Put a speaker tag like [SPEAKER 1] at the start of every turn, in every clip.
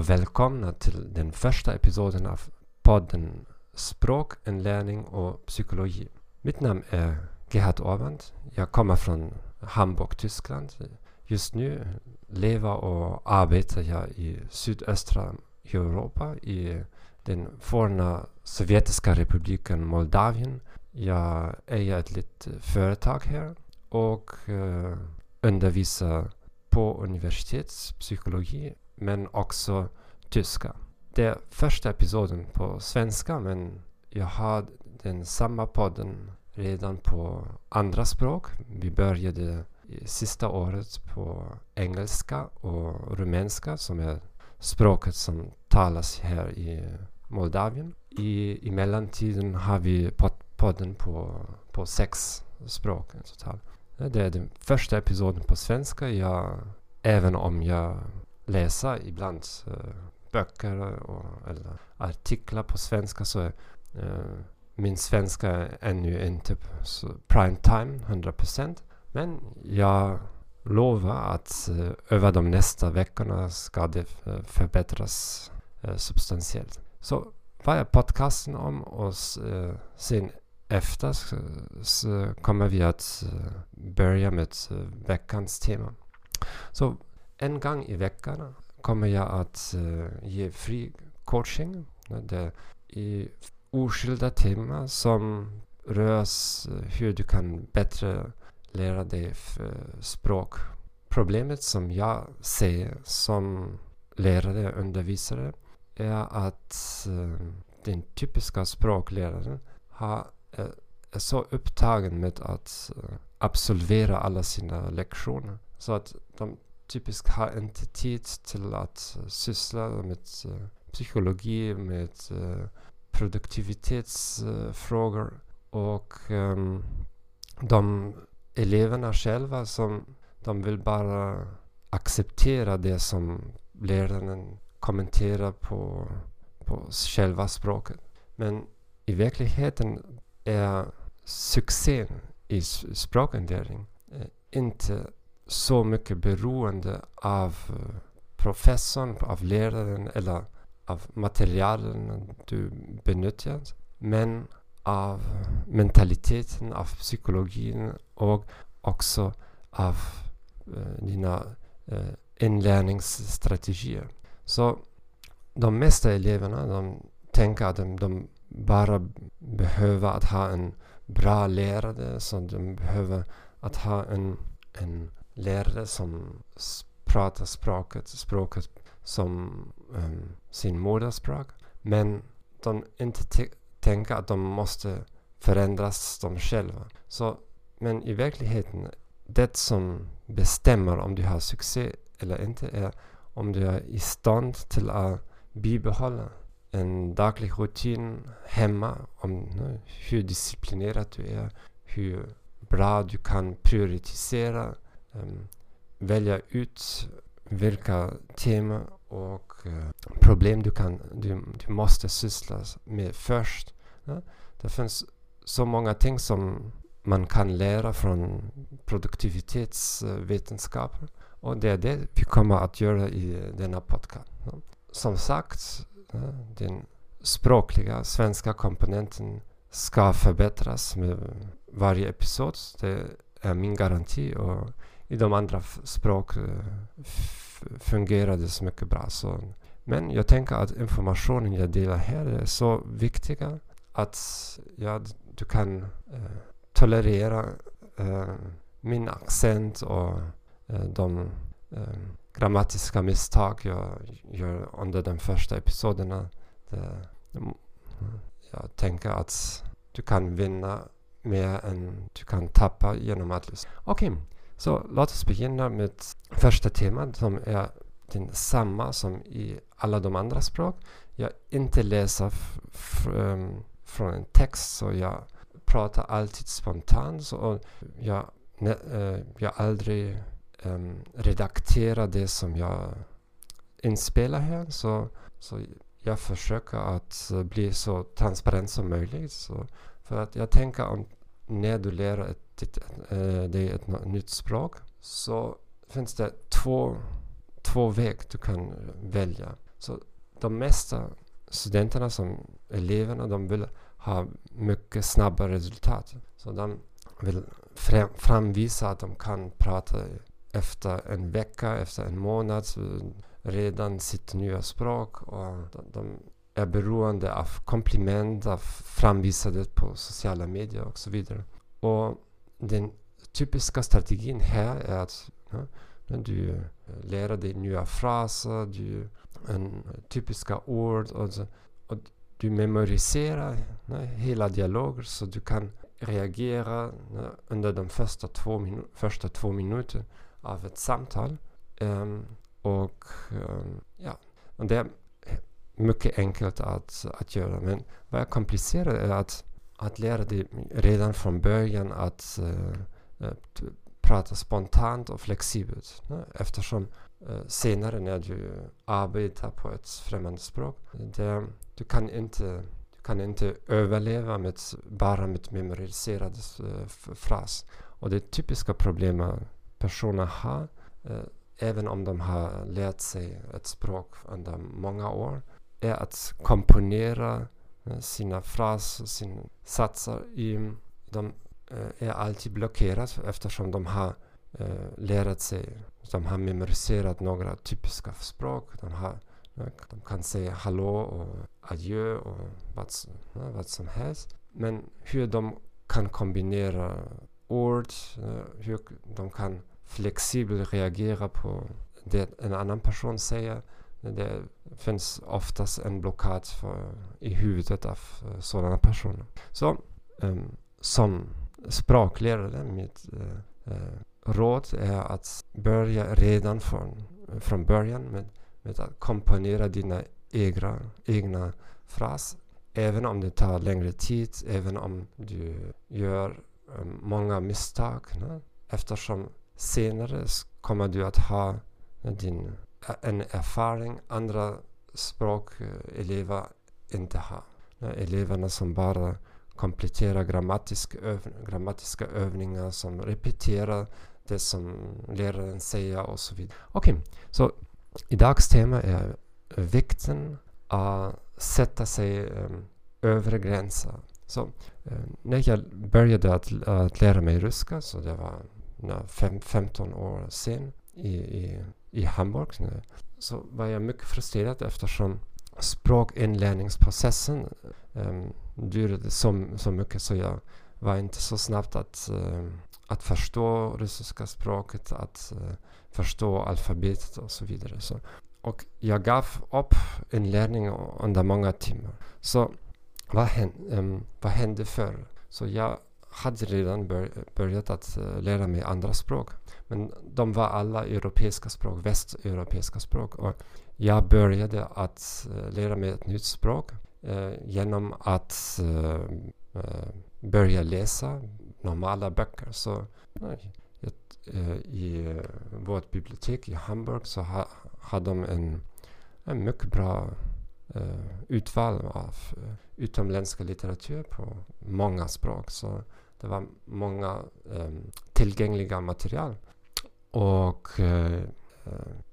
[SPEAKER 1] Och välkomna till den första episoden av podden Språk, inlärning och psykologi. Mitt namn är Gerhard Orwand. Jag kommer från Hamburg, Tyskland. Just nu lever och arbetar jag i sydöstra Europa i den forna sovjetiska republiken Moldavien. Jag äger ett litet företag här och eh, undervisar på universitetspsykologi men också tyska. Det är första episoden på svenska men jag har den samma podden redan på andra språk. Vi började sista året på engelska och rumänska som är språket som talas här i Moldavien. I, i mellantiden har vi podden på, på sex språk totalt. Det är den första episoden på svenska. Jag, även om jag läser ibland böcker och, eller artiklar på svenska så är uh, min svenska är ännu inte typ prime time 100% men jag lovar att uh, över de nästa veckorna ska det eh, förbättras uh, substantiellt. Så vad är podcasten om och sen efter så, så, kommer vi att börja med veckans tema. Så en gång i veckan kommer jag att eh, ge fri coaching. Det i oskilda teman som rör eh, hur du kan bättre lära dig eh, språk. Problemet som jag ser som lärare och undervisare är att uh, den typiska språkläraren har, är, är så upptagen med att uh, absolvera alla sina lektioner så att de typiskt har inte tid till att uh, syssla med uh, psykologi, med uh, produktivitetsfrågor och um, de eleverna själva som de vill bara acceptera det som läraren kommenterar på, på själva språket. Men i verkligheten är succén i språkinlärning inte så mycket beroende av eh, professorn, av läraren eller av materialen du benyttjar. Men av mentaliteten, av psykologin och också av eh, dina eh, inlärningsstrategier. Så de mesta eleverna de tänker att de, de bara behöver att ha en bra lärare, så de behöver att ha en, en lärare som pratar språket, språket som um, sin moderspråk. Men de inte tänker att de måste förändras de själva. Så, men i verkligheten, det som bestämmer om du har succé eller inte är om du är i stånd till att bibehålla en daglig rutin hemma, om hur disciplinerad du är, hur bra du kan prioritera, um, välja ut vilka teman och uh, problem du, kan, du, du måste syssla med först. Ja? Det finns så många ting som man kan lära från produktivitetsvetenskapen Och det är det vi kommer att göra i denna podcast. Ja? Som sagt, ja, den språkliga svenska komponenten ska förbättras med varje episod. Det är min garanti. Och i de andra språk eh, fungerar det så mycket bra. Så. Men jag tänker att informationen jag delar här är så viktig att ja, du kan eh, tolerera eh, min accent och eh, de eh, grammatiska misstag jag gör under de första episoderna. Det, mm, jag tänker att du kan vinna mer än du kan tappa genom att lyssna. Okej, okay. Så låt oss begynna med första temat som är densamma som i alla de andra språk. Jag inte läser um, från en text så jag pratar alltid spontant och jag, ne, uh, jag aldrig um, redakterar det som jag inspelar här. Så, så jag försöker att bli så transparent som möjligt. Så för att jag tänker om när du lär ett, ett, äh, är ett nytt språk så finns det två två vägar du kan eh, välja. Så de mesta studenterna som eleverna, de vill ha mycket snabba resultat. Så de vill framvisa att de kan prata efter en vecka, efter en månad redan sitt nya språk och de är beroende av komplement, av framvisade på sociala medier och så vidare. Och den typiska strategin här är att ja, du eh, lär dig nya fraser, du, en, typiska ord och, så, och du memoriserar ja, hela dialoger så du kan reagera ja, under de första två, första två minuterna av ett samtal. Um, och um, ja, och det är mycket enkelt att, att göra. Men vad är komplicerat är att, att lära dig redan från början att uh, prata spontant och flexibelt. Ne? Eftersom uh, senare när du arbetar på ett främmande språk, det, du kan inte du kan inte överleva med bara med memoriserade uh, fras. Och det typiska problemet personer har, uh, även om de har lärt sig ett språk under många år, är att komponera Eh, sina fraser, sina satser i de eh, är alltid blockerade eftersom de har eh, lärt sig, de har memoriserat några typiska språk. De, har, eh, de kan säga hallå och adjö och vad, vad som helst. Men hur de kan kombinera ord, hur de kan flexibelt reagera på det en annan person säger. Det finns oftast en blockad för, i huvudet av eh, sådana personer. Så um, som språklärare, mitt uh, uh, råd är att börja redan från, från början med, med att komponera dina egna, egna fraser. Även om det tar längre tid, även om du gör um, många misstag. Ne? Eftersom senare kommer du att ha din, en erfarenhet andra språkelever eh, inte har. Eleverna som bara kompletterar grammatiska, öv grammatiska övningar som repeterar det som läraren säger och så vidare. Okej, okay, så idags tema är vikten att sätta sig um, övre gränser. Så um, när jag började att, att lära mig ryska, så det var fem, 15 år sen i, i, i Hamburg, så var jag mycket frustrerad eftersom språkinlärningsprocessen um, dyrade så, så mycket så jag var inte så snabbt att, uh, att förstå ryska språket, att uh, förstå alfabetet och så vidare. Så, och jag gav upp inlärning under många timmar. Så vad hände, um, vad hände förr? Så jag hade redan bör, börjat att eh, lära mig andra språk. Men de var alla europeiska språk, västeuropeiska språk. Och jag började att eh, lära mig ett nytt språk eh, genom att eh, börja läsa normala böcker. Så i vårt bibliotek i Hamburg så ha, hade de en, en mycket bra Eh, utval av eh, utomländska litteratur på många språk. Så det var många ehm, tillgängliga material. Och eh,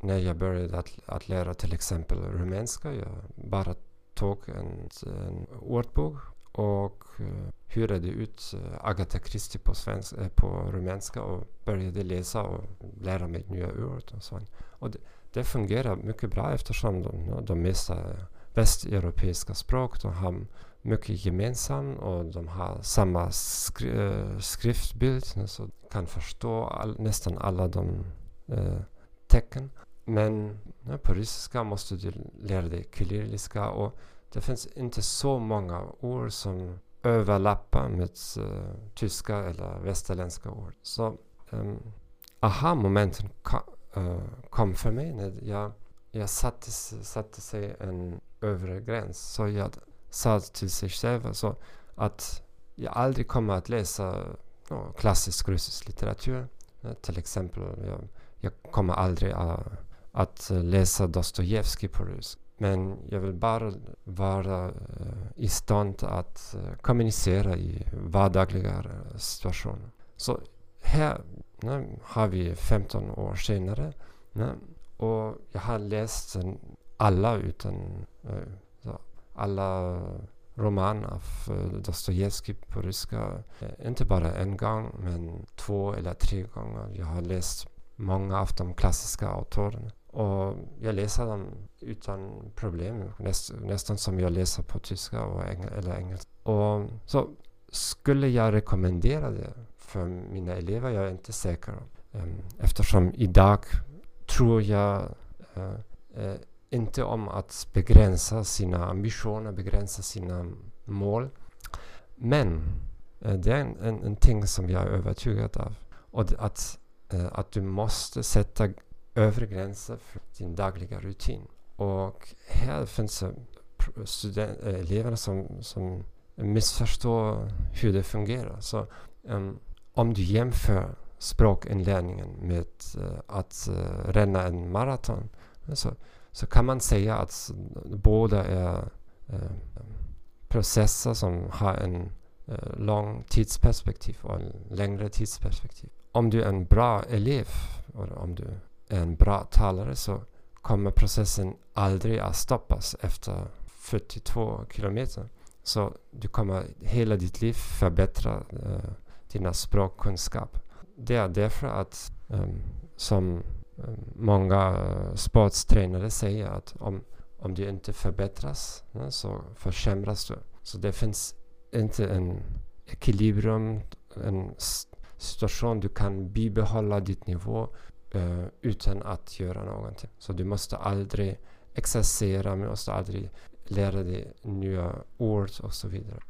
[SPEAKER 1] när jag började att, att lära till exempel rumänska, jag bara tog en, en ordbok och hyrde ut Agatha Christie på, svensk, på rumänska och började läsa och lära mig nya ord och så. Och det, det fungerar mycket bra eftersom de, de mesta västeuropeiska språk de har mycket gemensamt och de har samma skri äh, skriftbild så kan förstå all, nästan alla de äh, tecken. Men ja, på ryska måste du lära dig kyrilliska och det finns inte så många ord som överlappar med äh, tyska eller västerländska ord. Så ehm, aha-momenten kom för mig när jag, jag satte, satte sig en övre gräns. Så jag sa till sig själv alltså, att jag aldrig kommer att läsa no, klassisk rysk litteratur. Ja, till exempel, jag, jag kommer aldrig uh, att läsa Dostojevskij på rysk. Men jag vill bara vara uh, i stånd att uh, kommunicera i vardagliga situationer. Så här ne, har vi 15 år senare ne, och jag har läst alla utan eh, alla romaner av Dostojevskij på ryska. Eh, inte bara en gång men två eller tre gånger. Jag har läst många av de klassiska autorerna. Och jag läser dem utan problem, näst, nästan som jag läser på tyska och engel, eller engelska. Och så skulle jag rekommendera det för mina elever? Jag är inte säker. Eh, eftersom idag tror jag eh, eh, inte om att begränsa sina ambitioner, begränsa sina mål. Men eh, det är en, en, en ting som jag är övertygad av. Och att, eh, att du måste sätta övre gränser för din dagliga rutin. Och här finns det elever som, som missförstår hur det fungerar. Så um, om du jämför språkinlärningen med uh, att uh, ränna en maraton så, så kan man säga att båda är uh, processer som har en lång tidsperspektiv och en längre tidsperspektiv. Om du är en bra elev och om du är en bra talare så kommer processen aldrig att stoppas efter 42 kilometer. Så du kommer hela ditt liv förbättra uh, dina språkkunskaper det är därför att um, som ehm, många eh, sporttränare säger att om, om du inte förbättras ne, så försämras du. Så det finns inte en ekvilibrium, en situation du kan bibehålla ditt nivå uh, utan att göra någonting. Så du måste aldrig exercera, du måste aldrig lära dig nya ord och så vidare.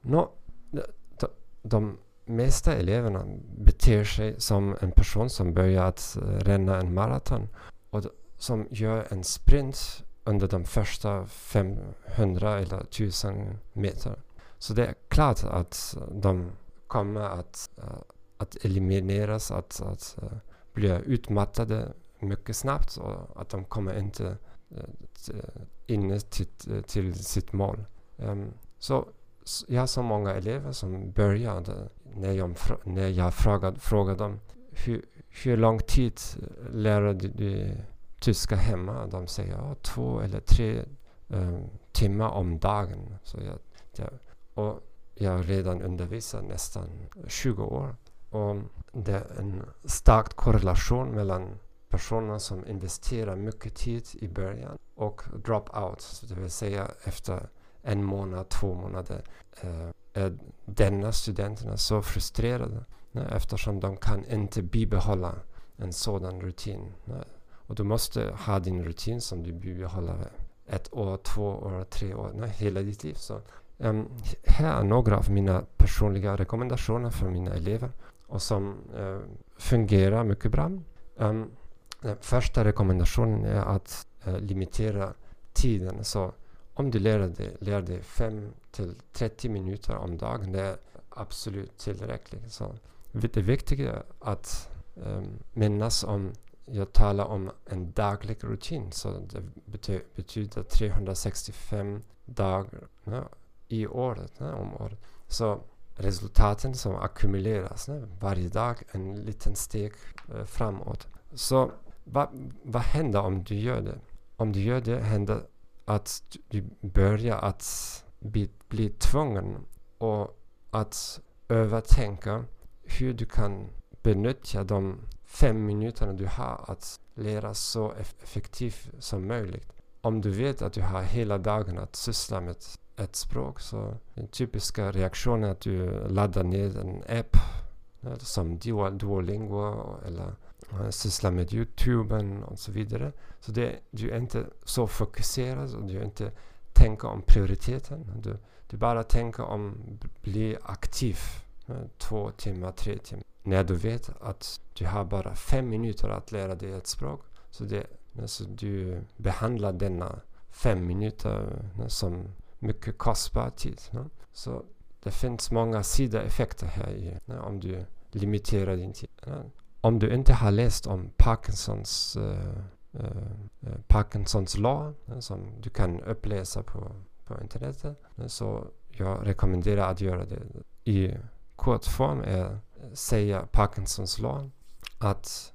[SPEAKER 1] Nå, de, de mesta eleverna beter sig som en person som börjar att eh, ränna en maraton och som gör en sprint under de första 500 eller 1000 meter. Så det är klart att de kommer att, eh, att elimineras, att, att eh, bli utmattade mycket snabbt och att de kommer inte in till, till sitt mål. Um, så jag har så många elever som började när jag, när jag frågade, frågade dem hur, hur lång tid lärde du tyska hemma? De säger ja, två eller tre um, timmar om dagen. Så jag, jag, och jag har redan undervisat nästan 20 år. Och det är en stark korrelation mellan personer som investerar mycket tid i början och drop out, det vill säga efter en månad, två månader eh, är denna studenterna så frustrerade ne, eftersom de kan inte bibehålla en sådan rutin. Ne. Och du måste ha din rutin som du bibehåller ett år, två år, tre år, nej, hela ditt liv. Så, um, här är några av mina personliga rekommendationer för mina elever och som uh, fungerar mycket bra. Um, den första rekommendationen är att uh, limitera tiden. Så om du lär dig, lär dig fem till 30 minuter om dagen, det är absolut tillräckligt. Så det viktiga är att um, minnas om jag talar om en daglig rutin. Så det bety betyder 365 dagar ja, i året, ja, om året. Så resultaten som ackumuleras ja, varje dag en liten steg eh, framåt. Så vad, va händer om du gör det? Om du gör det händer att du börjar att bli, bli tvungen och att övertänka hur du kan benyttja de fem minuterna du har att lära så effektivt som möjligt. Om du vet att du har hela dagen att syssla med ett språk så den typiska reaktionen är att du laddar ner en app eh, som Duolingo eller eh, sysslar med Youtube och så vidare. Så det, du är inte så fokuserad och du inte tänka om prioriteten. Du, du bara tänker om bli aktiv eh, två timmar, tre timmar. När du vet att du har bara fem minuter att lära dig ett språk. Så det, alltså du behandlar denna fem minuter eh, som mycket kostbar tid. Så det finns många sidoeffekter här i, eh, om du limiterar din tid om du inte har läst om Parkinsons, Eh, eh, Parkinsons lag eh, som du kan uppläsa på, på internet så jag rekommenderar att göra det. I kort form är säga Parkinsons lag att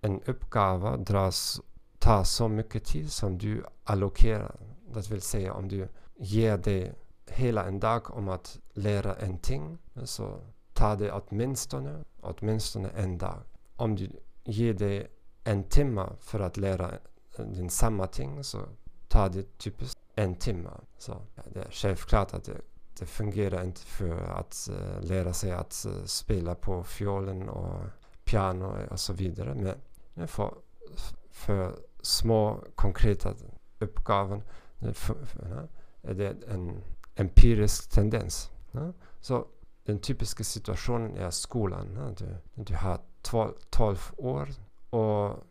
[SPEAKER 1] en uppgave dras tar så mycket tid som du allokerar. Det vill säga om du ger dig hela en dag om att lära en ting så tar det åtminstone, åtminstone en dag. Om du ger dig en timme för att lära din samma ting så tar det typiskt en timme. Så ja, det är självklart att det, det fungerar inte för att uh, lära sig att uh, spela på fiolen och piano och så vidare. Men för, för små konkreta uppgifter är det en empirisk tendens. Så den typiska situationen är skolan. Du, du har 12 år och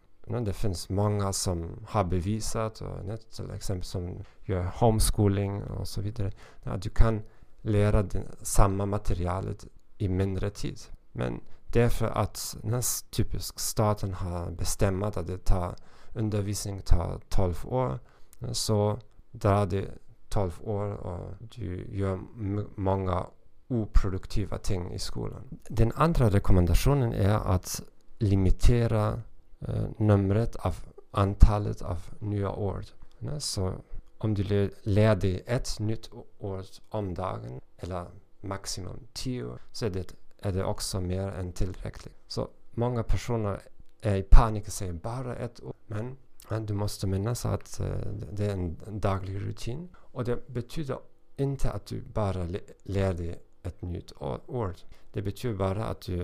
[SPEAKER 1] det finns många som har bevisat, och, till exempel som gör homeschooling och så vidare, att du kan lära din, samma materialet i mindre tid. Men därför att typiskt staten har bestämt att det tar, undervisning tar 12 år, så drar det 12 år och du gör många oproduktiva ting i skolan. Den andra rekommendationen är att limitera Eh, numret av antalet av nya ord. Ne? Så om du lär dig ett nytt ord om dagen eller maximum tio så är det, är det också mer än tillräckligt. Så många personer är i panik och säger bara ett ord. Men, du måste minnas att uh, det är en, daglig rutin. Och det betyder inte att du bara lär dig ett nytt ord. Det betyder bara att du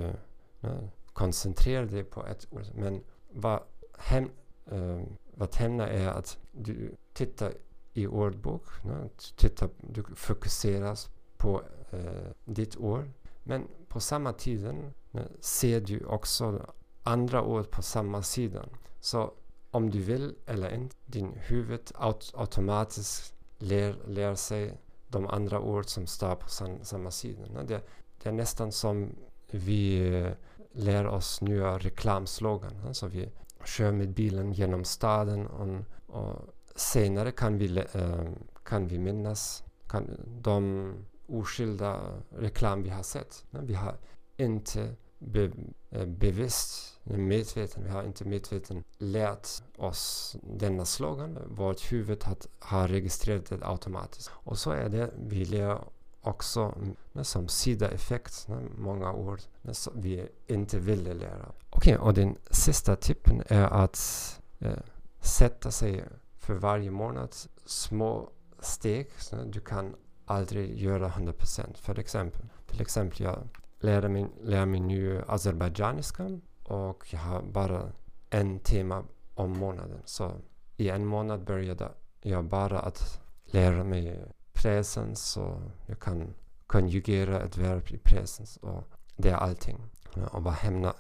[SPEAKER 1] eh, koncentrerar dig på ett ord. Men vad, hem, uh, vad händer är att du tittar i ordbok. No? Titta, du fokuserar på uh, ditt ord. Men på samma tiden no, ser du också andra ord på samma sida. Så om du vill eller inte, din huvud aut automatiskt lär, lär sig de andra ord som står på sam, samma sida. No? Det, det är nästan som vi uh, lär oss nya reklamslogan. Alltså vi kör med bilen genom staden och, och senare kan vi, äh, kan vi minnas kan, de oskyldiga reklam vi har sett. Vi har inte be, eh, bevisst, medveten, vi har inte medveten lärt oss denna slogan. Vårt huvud har, har registrerat det automatiskt. Och så är det, vi lär också som sidoeffekt, många ord som vi inte ville lära. Okej, okay, och den sista tippen är att eh, sätta sig för varje månad små steg. Så du kan aldrig göra 100%. För exempel, till exempel jag lär mig, lär mig nu azerbajdzjaniska och jag har bara en tema om månaden. Så i en månad började jag bara att lära mig presens och jag kan konjugera ett verb i presens och det är allting. Och vad händer,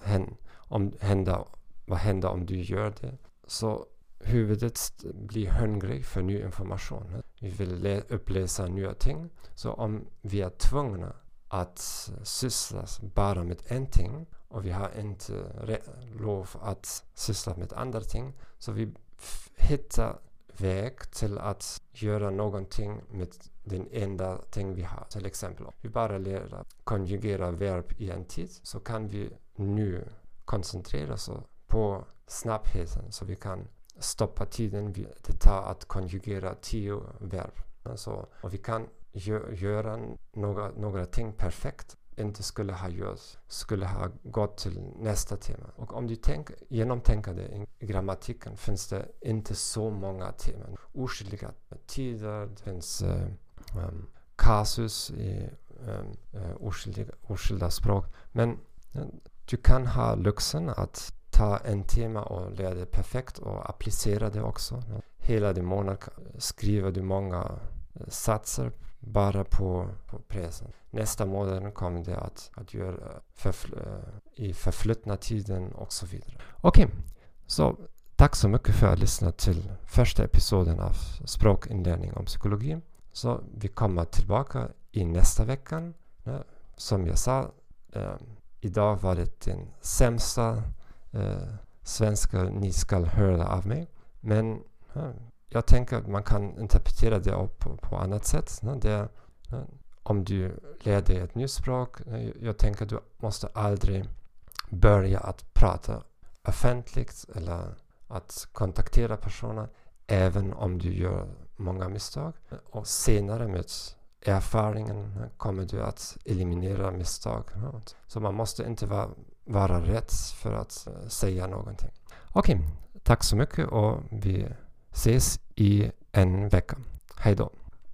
[SPEAKER 1] om, händer, vad händer om du gör det? Så huvudet blir hungrig för ny information. Vi vill uppläsa nya ting. Så om vi är tvungna att syssla bara med en ting och vi har inte lov att syssla med andra ting så vi hittar väg till att göra någonting med den enda ting vi har. Till exempel om vi bara lär att konjugera verb i en tid så kan vi nu koncentrera oss på snabbheten så vi kan stoppa tiden det tar att konjugera tio verb. Alltså, och vi kan gö göra några, några ting perfekt inte skulle ha gjort, skulle ha gått till nästa tema. Och om du tänk, genomtänker det i grammatiken finns det inte så många teman. Oskyldiga tider, det finns eh, um, kasus i um, eh, uh, oskyldiga, oskyldiga språk. Men uh, du kan ha lyxen att ta en tema och lära det perfekt och applicera det också. Hela din månad skriver du många satsar bara på, på pressen. Nästa månad kommer det att, att göra eh, förfl eh, i förflutna tiden och så vidare. Okej, okay. så tack så mycket för att lyssna till första episoden av språkinlärning om psykologi. Så vi kommer tillbaka i nästa vecka. Som jag sa, eh, idag var det den sämsta eh, svenska ni ska höra av mig. Men eh, jag tänker att man kan interpretera det på, på annat sätt. Det, om du lär dig ett nytt språk, jag tänker att du måste aldrig börja att prata offentligt eller att kontaktera personer, även om du gör många misstag. Och senare med erfarenheten kommer du att eliminera misstag. Så man måste inte vara, vara rädd för att eh, säga någonting. Okej, okay, tack så mycket och vi ses i en vecka. Hej då!